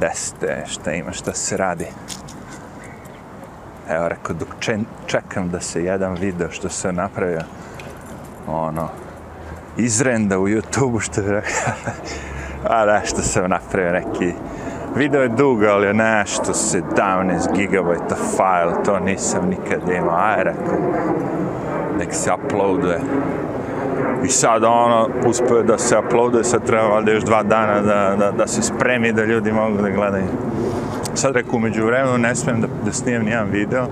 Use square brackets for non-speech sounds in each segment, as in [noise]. deste, šta ima, šta se radi. Evo, rekao, dok čekam da se jedan video što se napravio, ono, izrenda u YouTube-u, što je rekao, [laughs] a da, što sam napravio neki, video je dugo, ali je nešto, 17 GB file, to nisam nikad imao, aj, rekao, nek se uploaduje i sad ono uspio da se uploade, sad treba valjda još dva dana da, da, da se spremi da ljudi mogu da gledaju. Sad reku, umeđu vremenu ne smijem da, da snijem nijedan video,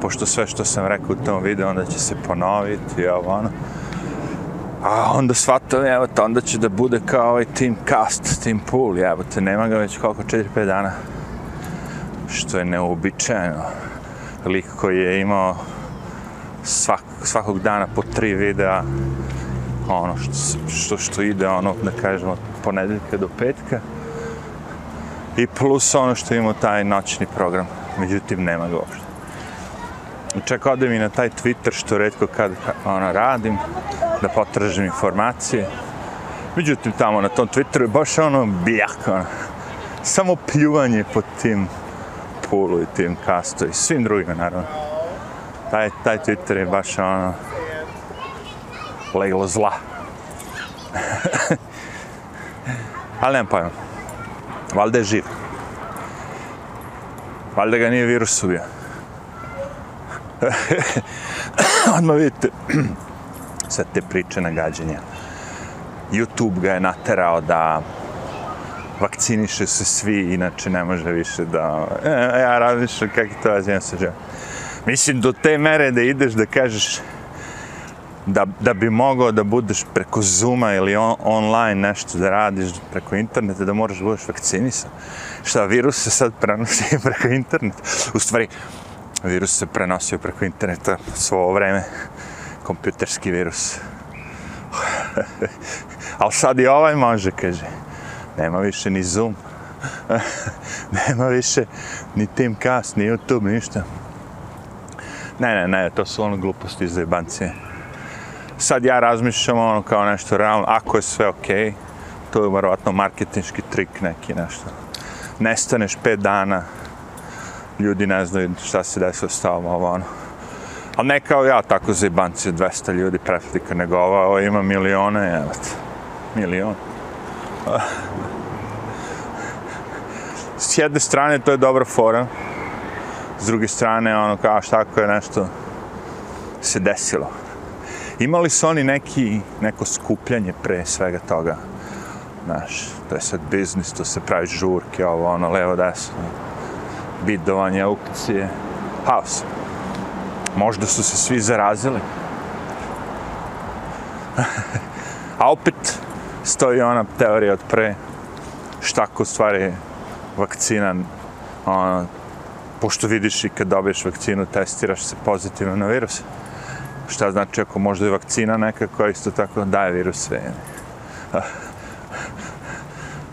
pošto sve što sam rekao u tom videu onda će se ponoviti i ovo ono. A onda shvatam, evo te, onda će da bude kao ovaj team cast, team pool, evo te, nema ga već koliko, 4-5 dana. Što je neobičajeno. Lik koji je imao svak, svakog dana po tri videa, ono što, što, što ide ono da kažemo od ponedeljka do petka i plus ono što ima taj noćni program međutim nema ga uopšte čak odem i na taj twitter što redko kad ono radim da potražim informacije međutim tamo na tom twitteru je baš ono bljak ono. samo pljuvanje po tim pulu i tim kastu i svim drugima naravno taj, taj twitter je baš ono leglo zla. Ali nemam pojma. Valjda je živ. Valjda ga nije virus ubio. [coughs] Odmah vidite [coughs] sve te priče na gađanje. YouTube ga je naterao da vakciniše se svi, inače ne može više da... E, ja razmišljam kako to razvijem sa Mislim, do te mere da ideš da kažeš da, da bi mogao da budeš preko Zuma ili on, online nešto da radiš preko interneta, da moraš da budeš vakcinisan. Šta, virus se sad prenosi [laughs] preko interneta? U stvari, virus se prenosio preko interneta svo ovo vreme. Kompjuterski virus. [laughs] Al sad i ovaj može, kaže. Nema više ni Zoom. [laughs] Nema više ni Teamcast, ni YouTube, ništa. Ne, ne, ne, to su ono gluposti za jebancije sad ja razmišljam ono kao nešto realno, ako je sve okej, okay, to je verovatno marketinški trik neki nešto. Nestaneš pet dana, ljudi ne znaju šta se desilo s tobom, ovo ono. Ali ne kao ja tako za jebanci, 200 ljudi preflika, nego ovo, ovo ima milione, jebate. Milion. [laughs] s jedne strane to je dobra fora, s druge strane ono kao šta ako je nešto se desilo. Imali su oni neki, neko skupljanje pre svega toga? Znaš, to je sad biznis, to se pravi žurke, ovo ono, levo desno, bidovanje, aukcije, haos. Možda su se svi zarazili. [laughs] A opet stoji ona teorija od pre, šta ako u stvari vakcina, ono, pošto vidiš i kad dobiješ vakcinu, testiraš se pozitivno na virus šta znači ako možda je vakcina neka koja isto tako daje virus sve.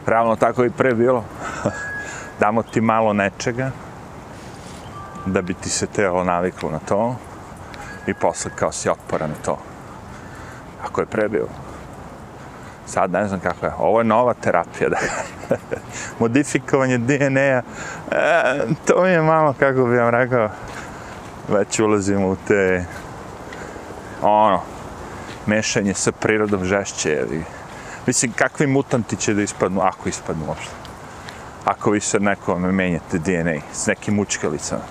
Pravno tako i pre bilo. Damo ti malo nečega da bi ti se telo naviklo na to i posle kao si otporan na to. Ako je pre bilo. Sad ne znam kako je. Ovo je nova terapija. Da. [laughs] Modifikovanje DNA-a. E, to mi je malo, kako bi vam rekao, već ulazimo u te ono, mešanje sa prirodom žešće, jel? Mislim, kakvi mutanti će da ispadnu, ako ispadnu uopšte? Ako vi sad nekome menjate DNA s nekim mučkalicama.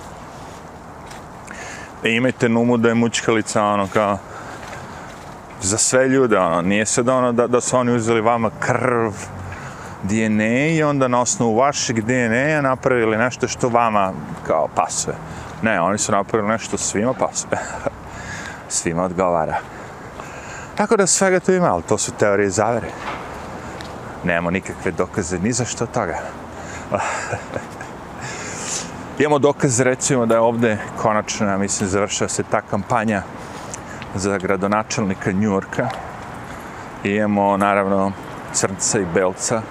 I e, imajte na umu da je mučkalica, ono, kao, za sve ljude, ono, nije sad ono da, da su oni uzeli vama krv, DNA i onda na osnovu vašeg DNA-a napravili nešto što vama kao pasve. Ne, oni su napravili nešto svima pasve. [laughs] svima odgovara. Tako da svega to ima, ali to su teorije zavere. Nemamo nikakve dokaze ni za što toga. [laughs] Imamo dokaz, recimo, da je ovde konačno, ja mislim, završava se ta kampanja za gradonačelnika Njurka. Imamo, naravno, crnca i belca.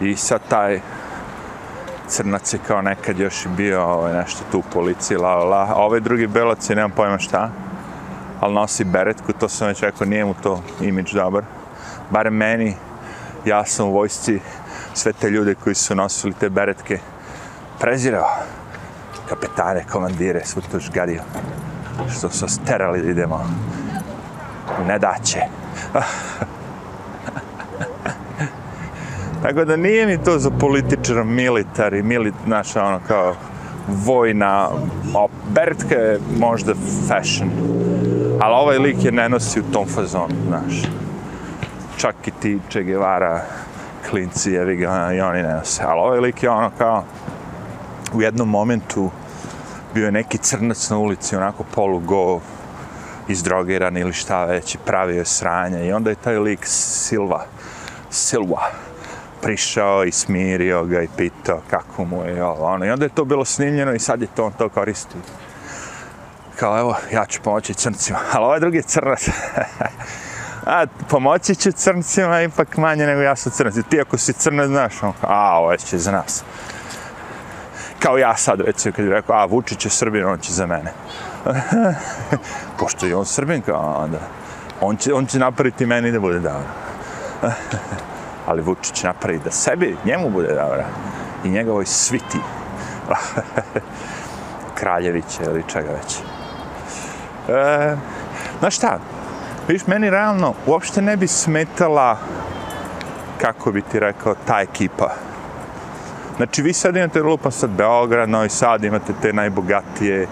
I sad taj crnac je kao nekad još bio ovaj, nešto tu u policiji, la la la. A ovaj drugi belac je, nemam pojma šta, ali nosi beretku, to sam već rekao, nije mu to imidž dobar. Barem meni, ja sam u vojsci, sve te ljude koji su nosili te beretke, prezirao kapetane, komandire, svu to žgadio. Što su sterali da idemo. Ne daće. Ah, Tako da nije mi to za političar, militar i milit, znaš, ono kao vojna, o, Bertke je možda fashion, ali ovaj lik je ne nosi u tom fazonu, znaš. Čak i ti Che Guevara, klinci, jevi ga, i oni ne nose. Ali ovaj lik je ono kao, u jednom momentu bio je neki crnac na ulici, onako polugo, izdrogiran ili šta već, pravio je sranje. I onda je taj lik Silva, Silva, prišao i smirio ga i pitao kako mu je ovo. Ono. I onda je to bilo snimljeno i sad je to on to koristio. Kao evo, ja ću pomoći crncima. [laughs] Ali ovaj drugi je crnac. [laughs] a pomoći će crncima ipak manje nego ja sam crnac. Ti ako si crnac, znaš, on, a ovo ovaj će za nas. Kao ja sad, recimo, kad bih rekao, a Vučić je Srbin, on će za mene. [laughs] Pošto je on Srbin, kao onda. On će, on će napraviti meni da bude dobro ali Vučić napravi da sebi, njemu bude dobra. I njegovoj sviti. [laughs] Kraljeviće ili čega već. E, znaš šta? Viš, meni realno uopšte ne bi smetala kako bi ti rekao, ta ekipa. Znači, vi sad imate lupa sad Beograd, Novi Sad, imate te najbogatije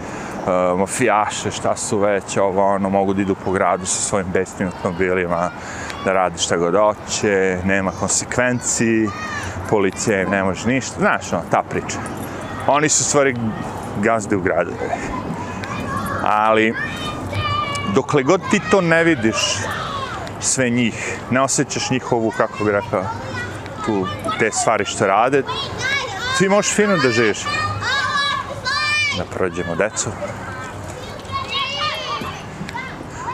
Um, mafijaše, šta su već, ovo ono, mogu da idu po gradu sa svojim besnim automobilima, da radi šta god hoće, nema konsekvenci, policija im ne može ništa, znaš, ono, ta priča. Oni su stvari gazde u gradu. Ali, dokle god ti to ne vidiš, sve njih, ne osjećaš njihovu, kako bi rekao, tu, te stvari što rade, ti možeš fino da živiš da prođemo decu.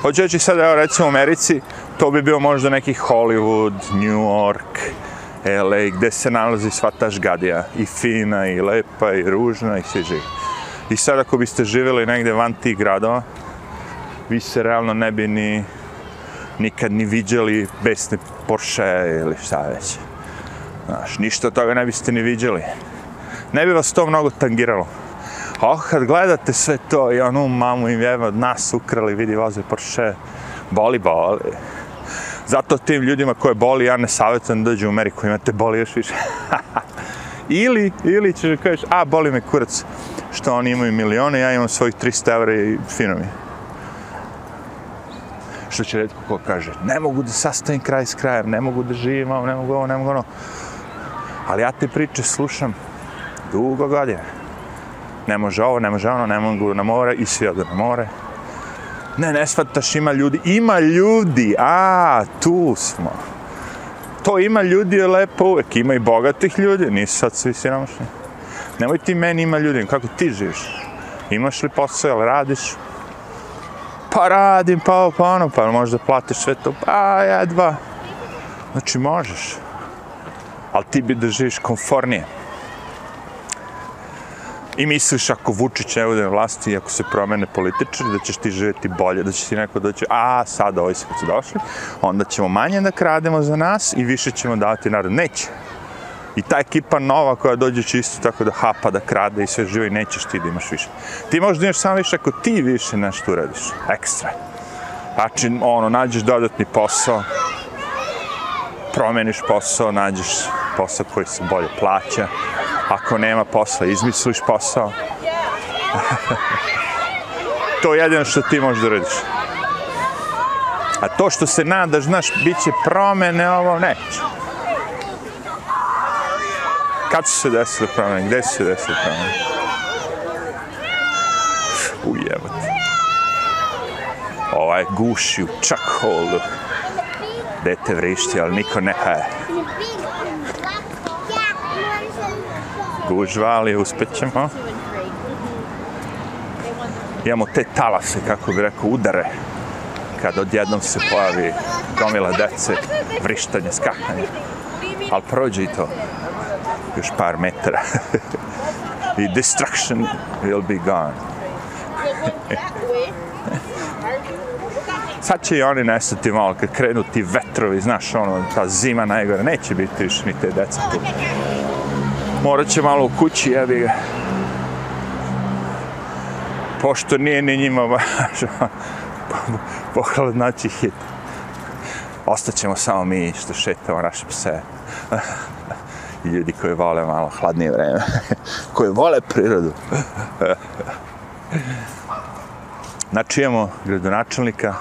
Hoćeći sad, evo recimo u Americi, to bi bio možda neki Hollywood, New York, LA, gde se nalazi sva ta žgadija. I fina, i lepa, i ružna, i svi živi. I sad ako biste živjeli negde van tih gradova, vi se realno ne bi ni nikad ni viđali besne Porsche ili šta već. Znaš, ništa od toga ne biste ni viđali. Ne bi vas to mnogo tangiralo. A oh, kad gledate sve to i onu mamu im jedan od nas ukrali, vidi voze Porsche, boli, boli. Zato tim ljudima koje boli, ja ne savjetujem da dođu u Ameriku, imate boli još više. [laughs] ili, ili ćeš da kažeš, a boli me kurac, što oni imaju milijone, ja imam svojih 300 evra i fino mi. Što će redko ko kaže, ne mogu da sastavim kraj s krajem, ne mogu da živim, ne mogu ovo, ne mogu ono. Ali ja te priče slušam dugo godine ne može ovo, ne može ono, ne mogu na more i svi odu na more. Ne, ne shvataš, ima ljudi, ima ljudi, a, tu smo. To ima ljudi je lepo uvek, ima i bogatih ljudi, nisu sad svi siromašni. Nemoj ti meni ima ljudi, kako ti živiš? Imaš li posao, jel radiš? Pa radim, pa ovo, pa ono, pa možda platiš sve to, pa jedva. Znači, možeš. Ali ti bi da živiš konfornije. I misliš ako Vučić ne bude na vlasti i ako se promene političari, da ćeš ti živjeti bolje, da će ti neko doći, a sada ovi ovaj su došli, onda ćemo manje da krademo za nas i više ćemo davati narod. Neće. I ta ekipa nova koja dođe će isto tako da hapa, da krade i sve živo i nećeš ti da imaš više. Ti možeš da imaš samo više ako ti više nešto uradiš. Ekstra. Znači, ono, nađeš dodatni posao, promeniš posao, nađeš posao koji se bolje plaća, ako nema posla, izmisliš posao. [laughs] to je jedino što ti možeš da radiš. A to što se nadaš, znaš, bit će promene, ovo neće. Kad su se desile promene? Gde su se desile promene? Ujebate. Ovaj guši u čak holdu. Dete vrišti, ali niko ne haje. gužva, ali uspećemo. Imamo te talase, kako bi rekao, udare. Kad odjednom se pojavi gomila dece, vrištanje, skakanje. Ali prođe i to. Još par metara. [laughs] I destruction will be gone. [laughs] Sad će i oni nestati malo, kad krenu ti vetrovi, znaš, ono, ta zima najgore, neće biti više ni te deca tu morat će malo u kući, ja bi ga. Pošto nije ni njima [laughs] važno, pohvala znači hit. Ostaćemo samo mi što šetamo naše pse. [laughs] I ljudi koji vole malo hladnije vreme. [laughs] koji vole prirodu. znači imamo gradonačelnika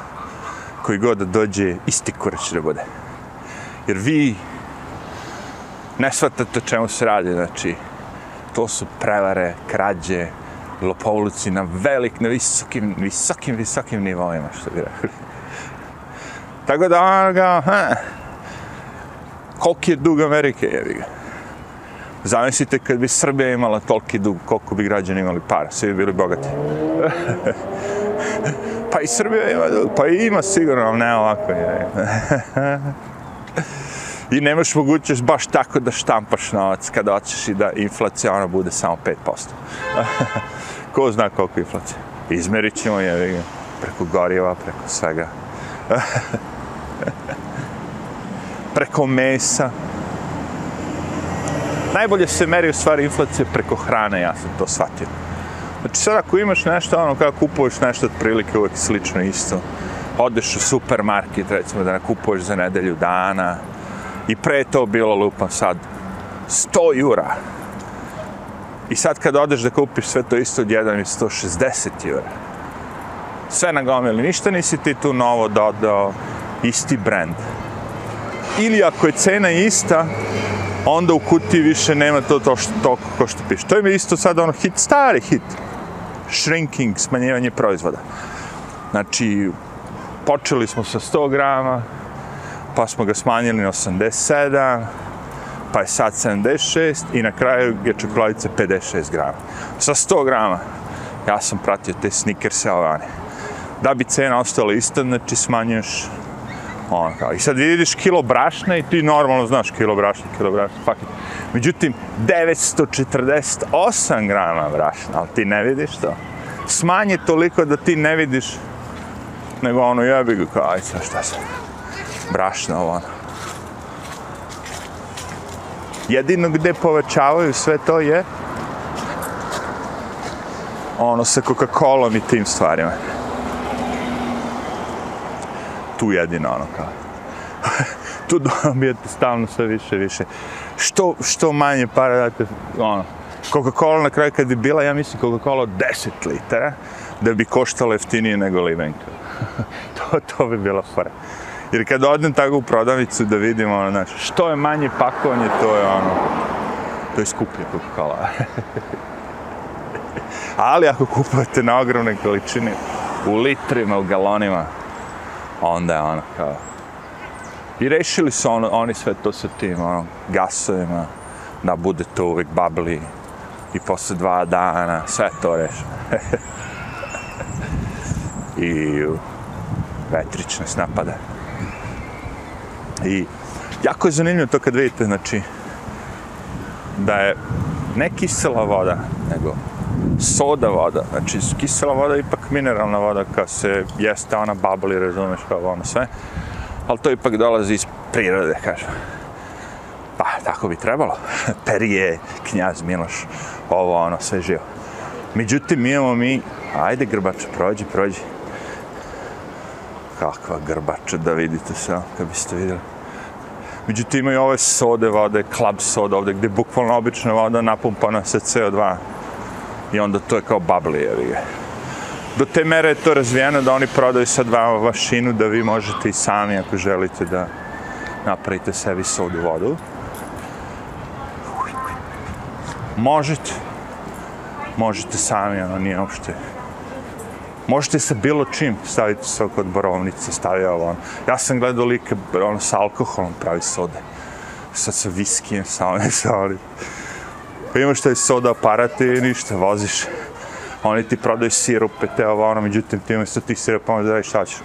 koji god dođe isti kurač da bude. Jer vi ne shvatate o čemu se radi, znači, to su prevare, krađe, lopovluci na velik, na visokim, visokim, visokim nivoima, što bi rekli. [laughs] Tako da, ono ga, ha, koliki je dug Amerike, jevi ga. Zamislite kad bi Srbija imala toliki dug, koliko bi građani imali para, svi bi bili bogati. [laughs] pa i Srbija ima dug, pa ima sigurno, ali ne ovako, jevi ga. [laughs] i nemaš mogućnost baš tako da štampaš novac kada hoćeš i da inflacija ona bude samo 5%. [laughs] Ko zna koliko inflacija? Izmerit ćemo je preko goriva, preko svega. [laughs] preko mesa. Najbolje se meri u stvari inflacija preko hrane, ja sam to shvatio. Znači sad ako imaš nešto, ono kada kupuješ nešto od prilike uvek slično isto, odeš u supermarket recimo da nakupuješ za nedelju dana, i pre to bilo lupa sad 100 jura i sad kad odeš da kupiš sve to isto od 1 i 160 jura sve na gomili ništa nisi ti tu novo dodao isti brand ili ako je cena ista onda u kutiji više nema to to što to ko što piše to je isto sad ono hit stari hit shrinking smanjivanje proizvoda znači počeli smo sa 100 grama pa smo ga smanjili na 87, pa je sad 76 i na kraju je čokoladica 56 grama. Sa 100 grama ja sam pratio te snikerse ovane. Da bi cena ostala ista, znači smanjuješ ono kao. I sad vidiš kilo brašna i ti normalno znaš kilo brašna, kilo brašna, fuck it. Međutim, 948 grama brašna, ali ti ne vidiš to. Smanje toliko da ti ne vidiš nego ono jebi ga kao, aj sad šta sad brašna ovo. Ono. Jedino gde povećavaju sve to je ono sa Coca-Cola i tim stvarima. Tu jedino ono kao. [laughs] tu dobijete stalno sve više više. Što, što manje para date, ono. Coca-Cola na kraju kad bi bila, ja mislim Coca-Cola 10 litara, da bi koštala jeftinije nego Livenka. [laughs] to, to bi bila fora. Jer kad odem tako u prodavicu da vidim, ono, znaš, što je manje pakovanje, to je ono, to je skuplje Coca-Cola. [laughs] Ali ako kupujete na ogromne količine, u litrima, u galonima, onda je ono kao... I rešili su ono, oni sve to sa tim ono, gasovima, da bude to uvijek bubbly i posle dva dana, sve to rešili. [laughs] I vetrične snapade. I jako je zanimljivo to kad vidite, znači, da je ne kisela voda, nego soda voda. Znači, kisela voda je ipak mineralna voda, kad se jeste ona bubbly, razumeš kao ono sve. Ali to ipak dolazi iz prirode, kažem. Pa, tako bi trebalo. [laughs] Perije, knjaz, Miloš, ovo, ono, sve živo. Međutim, mi imamo mi... Ajde, grbača, prođi, prođi. Kakva grbača, da vidite se, kad biste vidjeli. Međutim, imaju ove sode vode, klub soda ovde, gde bukvalno obična voda napumpana sa CO2. I onda to je kao bubbly, Do te mere je to razvijeno da oni prodaju sad vama mašinu da vi možete i sami, ako želite, da napravite sebi sodu vodu. Možete. Možete sami, ono nije uopšte možete se bilo čim staviti sa kod borovnice, stavio ovo ono. Ja sam gledao like, ono, sa alkoholom pravi sode. Sad sa viskijem, sa ovim, sa ovim. Pa imaš taj soda aparate i ništa, voziš. Oni ti prodaju sirupe, te ovo ono, međutim, ti imaš tih sirupa, onda daj šta ćeš.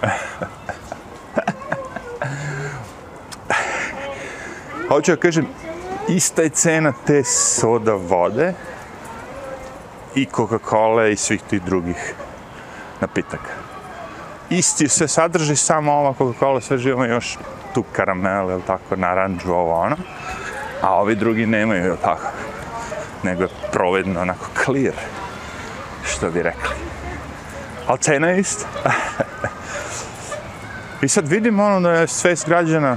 [laughs] Hoću da kažem, ista je cena te soda vode i Coca-Cola i svih tih drugih napitak. Isti se sadrži samo ova Coca-Cola, sve živo još tu karamel, ili tako, naranđu, ovo ono. A ovi drugi nemaju, ili tako. Nego je provedno, onako, clear. Što bi rekli. Ali cena je ista. [laughs] I sad vidimo ono da je sve izgrađena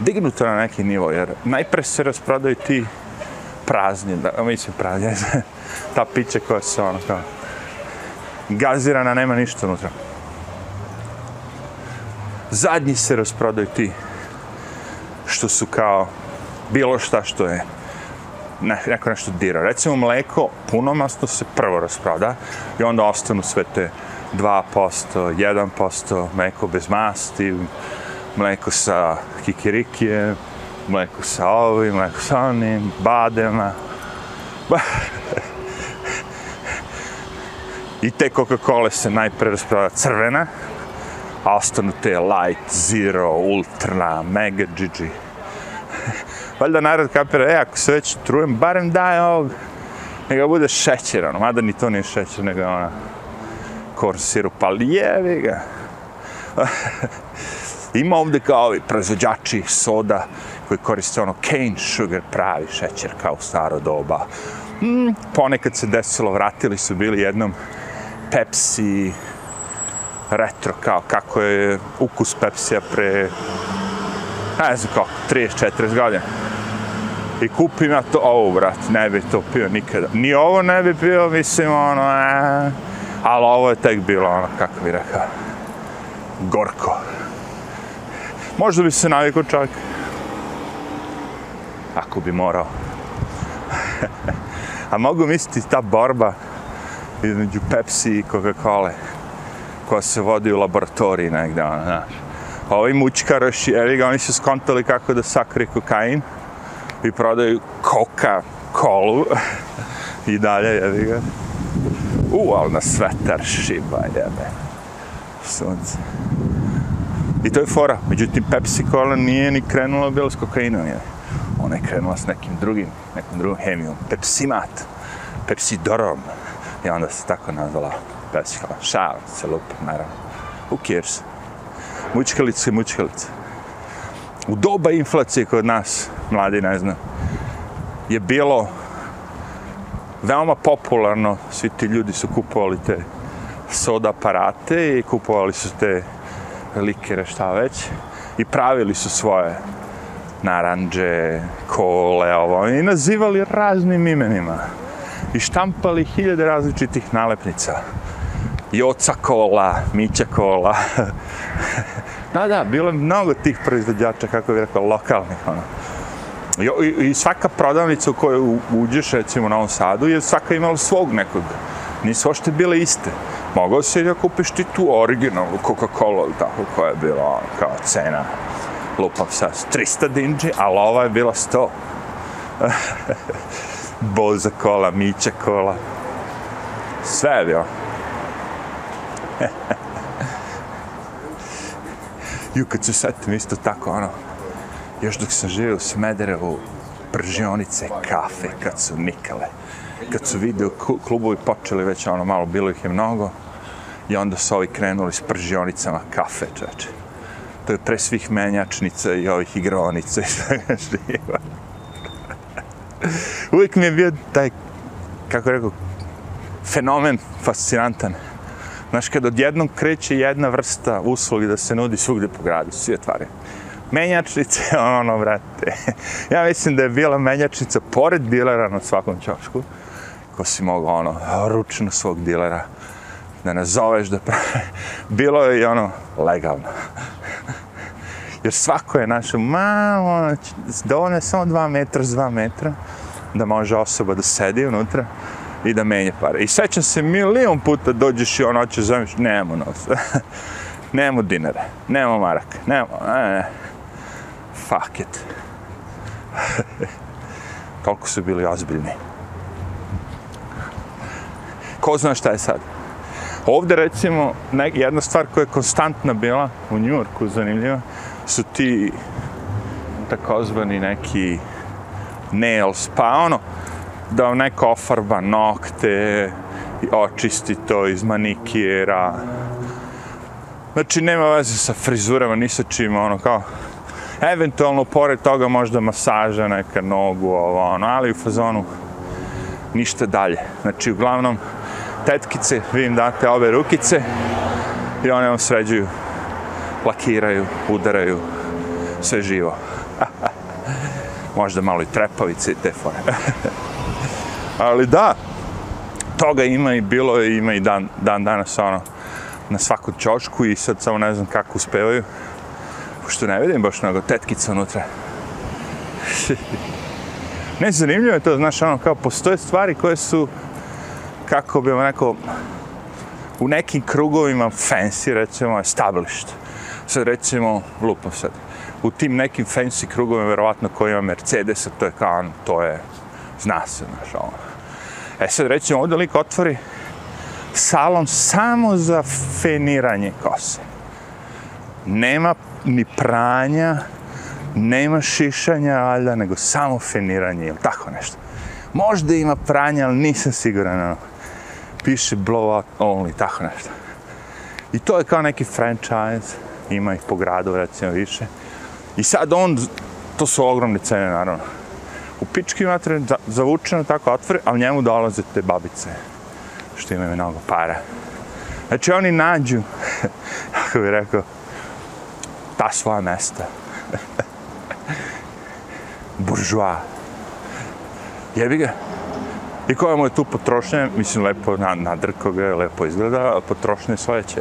dignuto na neki nivo, jer najpre se rasprodaju ti prazni, da, mislim prazni, [laughs] ta piće koja se ono kao gazirana, nema ništa unutra. Zadnji se rasprodaju ti što su kao bilo šta što je ne, neko nešto dirao. Recimo mleko puno masno se prvo rasproda i onda ostanu sve te 2%, 1%, mleko bez masti, mleko sa kikirikije, mleko sa ovim, mleko sa onim, badema. [laughs] [laughs] I te Coca-Cola se najprej raspravlja crvena, a ostanu te Light, Zero, Ultra, Mega, GG. [laughs] Valjda narod kapira, e, ako se već trujem, barem daj ovog, nego bude šećer, ono, mada ni to nije šećer, nego je ona korn sirup, ali jevi ga. [laughs] Ima ovde kao ovi proizvođači soda koji koriste ono cane sugar, pravi šećer, kao u staro doba. Mm, ponekad se desilo, vratili su bili jednom, Pepsi retro, kao kako je ukus Pepsija pre, ne znam kako, 30-40 godina. I kupim ja to, ovo, brat, ne bi to pio nikada. Ni ovo ne bi pio, mislim, ono, e, ali ovo je tek bilo, ono, kako bi rekao, gorko. Možda bi se navikao čak, ako bi morao. [laughs] A mogu misliti ta borba, između Pepsi i Coca-Cola koja se vodi u laboratoriji negde, ono, znaš. Ovi mučkaroši, evi ga, oni su skontali kako da sakri kokain i prodaju koka kolu [laughs] i dalje, evi ga. U, ali na svetar šiba, jebe. Sunce. I to je fora. Međutim, Pepsi Cola nije ni krenula bilo s kokainom, jebe. Ona je krenula s nekim drugim, nekom drugom hemijom. Pepsimat. Pepsidorom. Pepsidorom. I onda se tako nazvala pesma. Šal se lup, naravno. Who cares? Mučkalice, mučkalice. U doba inflacije kod nas, mladi ne znam, je bilo veoma popularno, svi ti ljudi su kupovali te soda aparate i kupovali su te likere šta već i pravili su svoje naranđe, kole, ovo, i nazivali raznim imenima i štampali hiljade različitih nalepnica. Joca kola, Mića kola. [laughs] da, da, bilo je mnogo tih proizvedjača, kako bih rekao, lokalnih, ono. I, i, i svaka prodavnica u kojoj uđeš, recimo, u Novom Sadu, je svaka imala svog nekog. Nisu ošte bile iste. Mogao se da kupiš ti tu originalnu Coca-Cola ili tako, koja je bila ono, kao cena. Lupam sa 300 dinđi, ali ova je bila 100. [laughs] Boza kola, Mića kola. Sve je bilo. [laughs] Ju, kad se setim isto tako, ono, još dok sam živio u Smederevu, pržionice, kafe, kad su nikale, kad su video klubovi počeli već, ono, malo, bilo ih je mnogo, i onda su ovi krenuli s pržionicama kafe, čoveče. To je pre svih menjačnica i ovih igronica i svega živa. [laughs] uvijek mi je bio taj, kako rekao, fenomen fascinantan. Znaš, kad odjednom kreće jedna vrsta usluge da se nudi svugdje po gradu, svi otvare. Menjačnice, [laughs] ono, vrate. Ja mislim da je bila menjačnica pored dilera na svakom čašku, ko si mogao, ono, ručno svog dilera da nazoveš da pravi. [laughs] Bilo je i ono, legalno jer svako je našao malo, ono, dovoljno je samo dva metra s dva metra, da može osoba da sedi unutra i da menje pare. I sećam se milion puta dođeš i ono će zemljiš, nemamo novca, [laughs] nemamo dinara, nemamo maraka, nemamo, ne, ne, fuck it. [laughs] Koliko su bili ozbiljni. Ko zna šta je sad? Ovde recimo, jedna stvar koja je konstantna bila u Njurku, zanimljiva, su ti takozvani neki nails, pa ono, da vam neko ofarba nokte, očisti to iz manikijera. Znači, nema veze sa frizurama, ni sa čim, ono, kao, eventualno, pored toga, možda masaža neka nogu, ovo, ono, ali u fazonu, ništa dalje. Znači, uglavnom, tetkice, vi im date obe rukice i one vam sređuju lakiraju, udaraju, sve živo. [laughs] Možda malo i trepavice i te fore. [laughs] Ali da, toga ima i bilo je, ima i dan, dan danas ono, na svakom čošku i sad samo ne znam kako uspevaju. Pošto ne vidim baš mnogo tetkica unutra. [laughs] ne, zanimljivo je to, znaš, ono, kao postoje stvari koje su, kako bi vam neko, u nekim krugovima fancy, recimo, established. Sad recimo, lupam sad, u tim nekim fancy krugovima, verovatno koji ima Mercedes, to je kao ono, to je, zna se, znaš, ono. E sad recimo, ovdje lik otvori salon samo za feniranje kose. Nema ni pranja, nema šišanja, valjda, nego samo feniranje ili tako nešto. Možda ima pranja, ali nisam siguran, ono. Piše blowout only, tako nešto. I to je kao neki franchise ima ih po gradu, recimo, više. I sad on, to su ogromne cene, naravno. U pički imate zavučeno, tako otvore, ali njemu dolaze te babice, što imaju mnogo para. Znači, oni nađu, [laughs] ako bih rekao, ta svoja mesta. [laughs] Buržua. Jebi ga. I koja mu je tu potrošnja, mislim, lepo na, na drkoga, lepo izgleda, potrošnja je svoja će.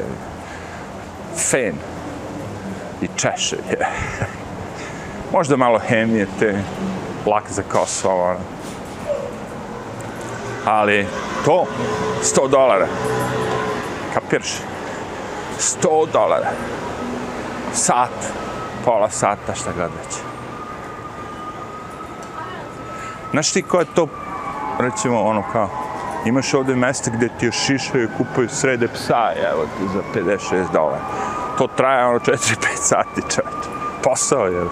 Fen i češe je. [laughs] Možda malo hemije te, lak za Kosovo, ono. Ali to, 100 dolara. Kapirš? 100 dolara. Sat, pola sata, šta god već. Znaš ti ko je to, recimo, ono kao, imaš ovdje mjesto gdje ti još šišaju i kupaju srede psa, evo ti za 56 dolara to traje ono 4-5 sati čovječ. Posao je.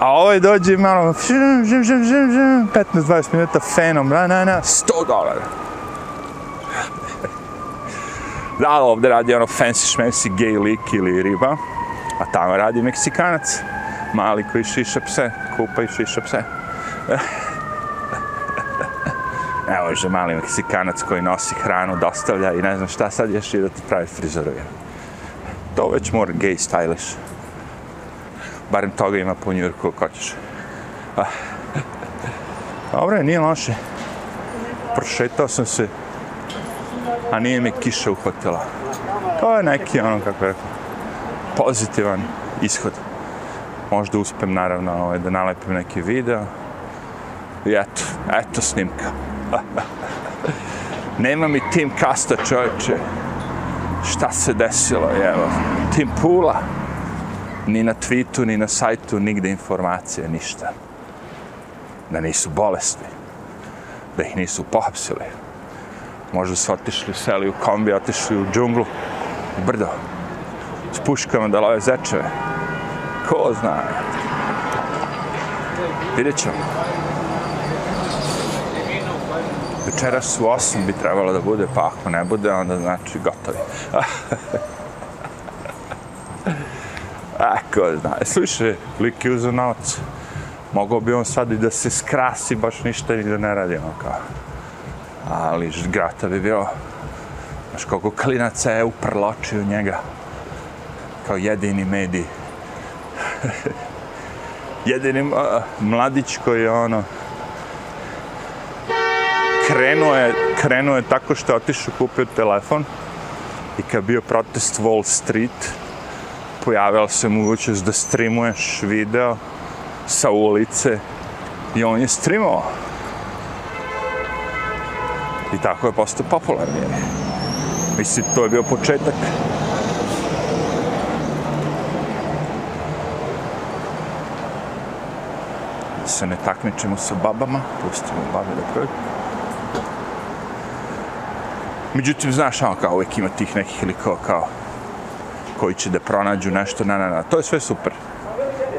A ovaj dođe malo, 15-20 minuta fenom, na, na, na, 100 dolara. [laughs] Da, ovdje radi ono fancy šmensi gay lik ili riba, a tamo radi Meksikanac, mali koji šiša pse, kupa i šiša pse. Evo [laughs] je mali Meksikanac koji nosi hranu, dostavlja i ne znam šta sad ješ i da ti pravi frizoru to već more gay stylish. Barem toga ima po njurku, ako hoćeš. Ah. Dobro je, nije loše. Prošetao sam se, a nije mi kiša uhvatila. To je neki, ono, kako je rekao, pozitivan ishod. Možda uspem, naravno, ovaj, da nalepim neki video. I eto, eto snimka. [laughs] Nema mi tim kasta, čovječe. Čovječe šta se desilo, evo, tim pula, ni na tweetu, ni na sajtu, nigde informacije, ništa. Da nisu bolesti, da ih nisu pohapsili. Možda su otišli, seli u kombi, otišli u džunglu, u brdo, s puškama da love zečeve. Ko zna? Vidjet ćemo. večeras u 8 bi trebalo da bude, pa ako ne bude, onda znači gotovi. [laughs] Eko, zna, e, sliše, lik je uzao novac. Mogao bi on sad i da se skrasi, baš ništa i da ne radi, ono kao. Ali grata bi bilo. Znaš, koliko klinaca je uprlo oči u njega. Kao jedini mediji. [laughs] jedini uh, mladić koji je ono, krenuo je, krenuo je tako što je otišao kupio telefon i kad bio protest Wall Street, pojavila se mogućnost da streamuješ video sa ulice i on je streamovao. I tako je postao popularni. Mislim, to je bio početak. Se ne takmičimo sa babama, pustimo babi da prođe. Međutim, znaš, ono kao uvijek ima tih nekih ili kao, kao koji će da pronađu nešto, na, na, na, to je sve super.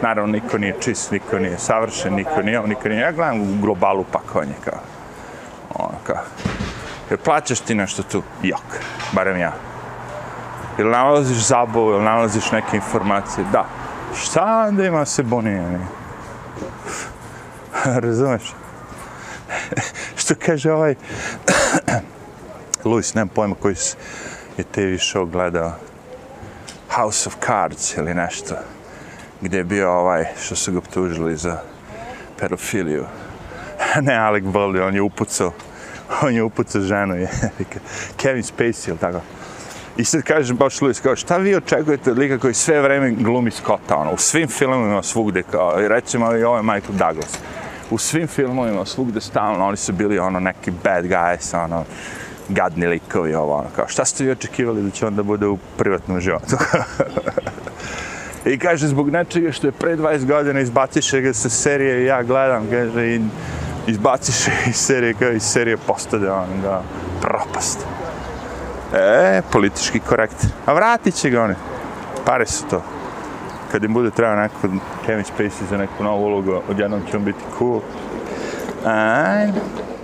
Naravno, niko nije čist, niko nije savršen, niko nije, niko nije. Ja gledam u globalu pakovanje, kao, ono, kao, jer plaćaš ti nešto tu, jok, barem ja. Ili nalaziš zabav, ili nalaziš neke informacije, da. Šta onda ima se bonijeni? [laughs] Razumeš? [laughs] Što kaže ovaj... Lewis, nemam pojma koji je TV show gledao, House of Cards ili nešto, gdje je bio ovaj što su ga optužili za pedofiliju. [laughs] ne, Alec Baldwin, on je upucao, on je upucao ženu, je. [laughs] Kevin Spacey, ili tako. I sad kaže baš Lewis, kao, šta vi očekujete od lika koji sve vreme glumi Scotta, ono, u svim filmima svugde, kao, recimo, i ovo je Michael Douglas. U svim filmovima svugde stalno oni su bili ono neki bad guys, ono, gadni likovi, ovo, ono, kao, šta ste vi očekivali da će onda bude u privatnom životu? [laughs] I kaže, zbog nečega što je pre 20 godina izbaciše ga sa serije, ja gledam, kaže, i izbaciše iz serije, kao, iz serije postade, ono, da, propast. E, politički korekt. A vratit će ga, oni. Pare su to. Kad im bude trebao neko Kevin Spacey za neku novu ulogu, odjednom će on biti cool. Ajde.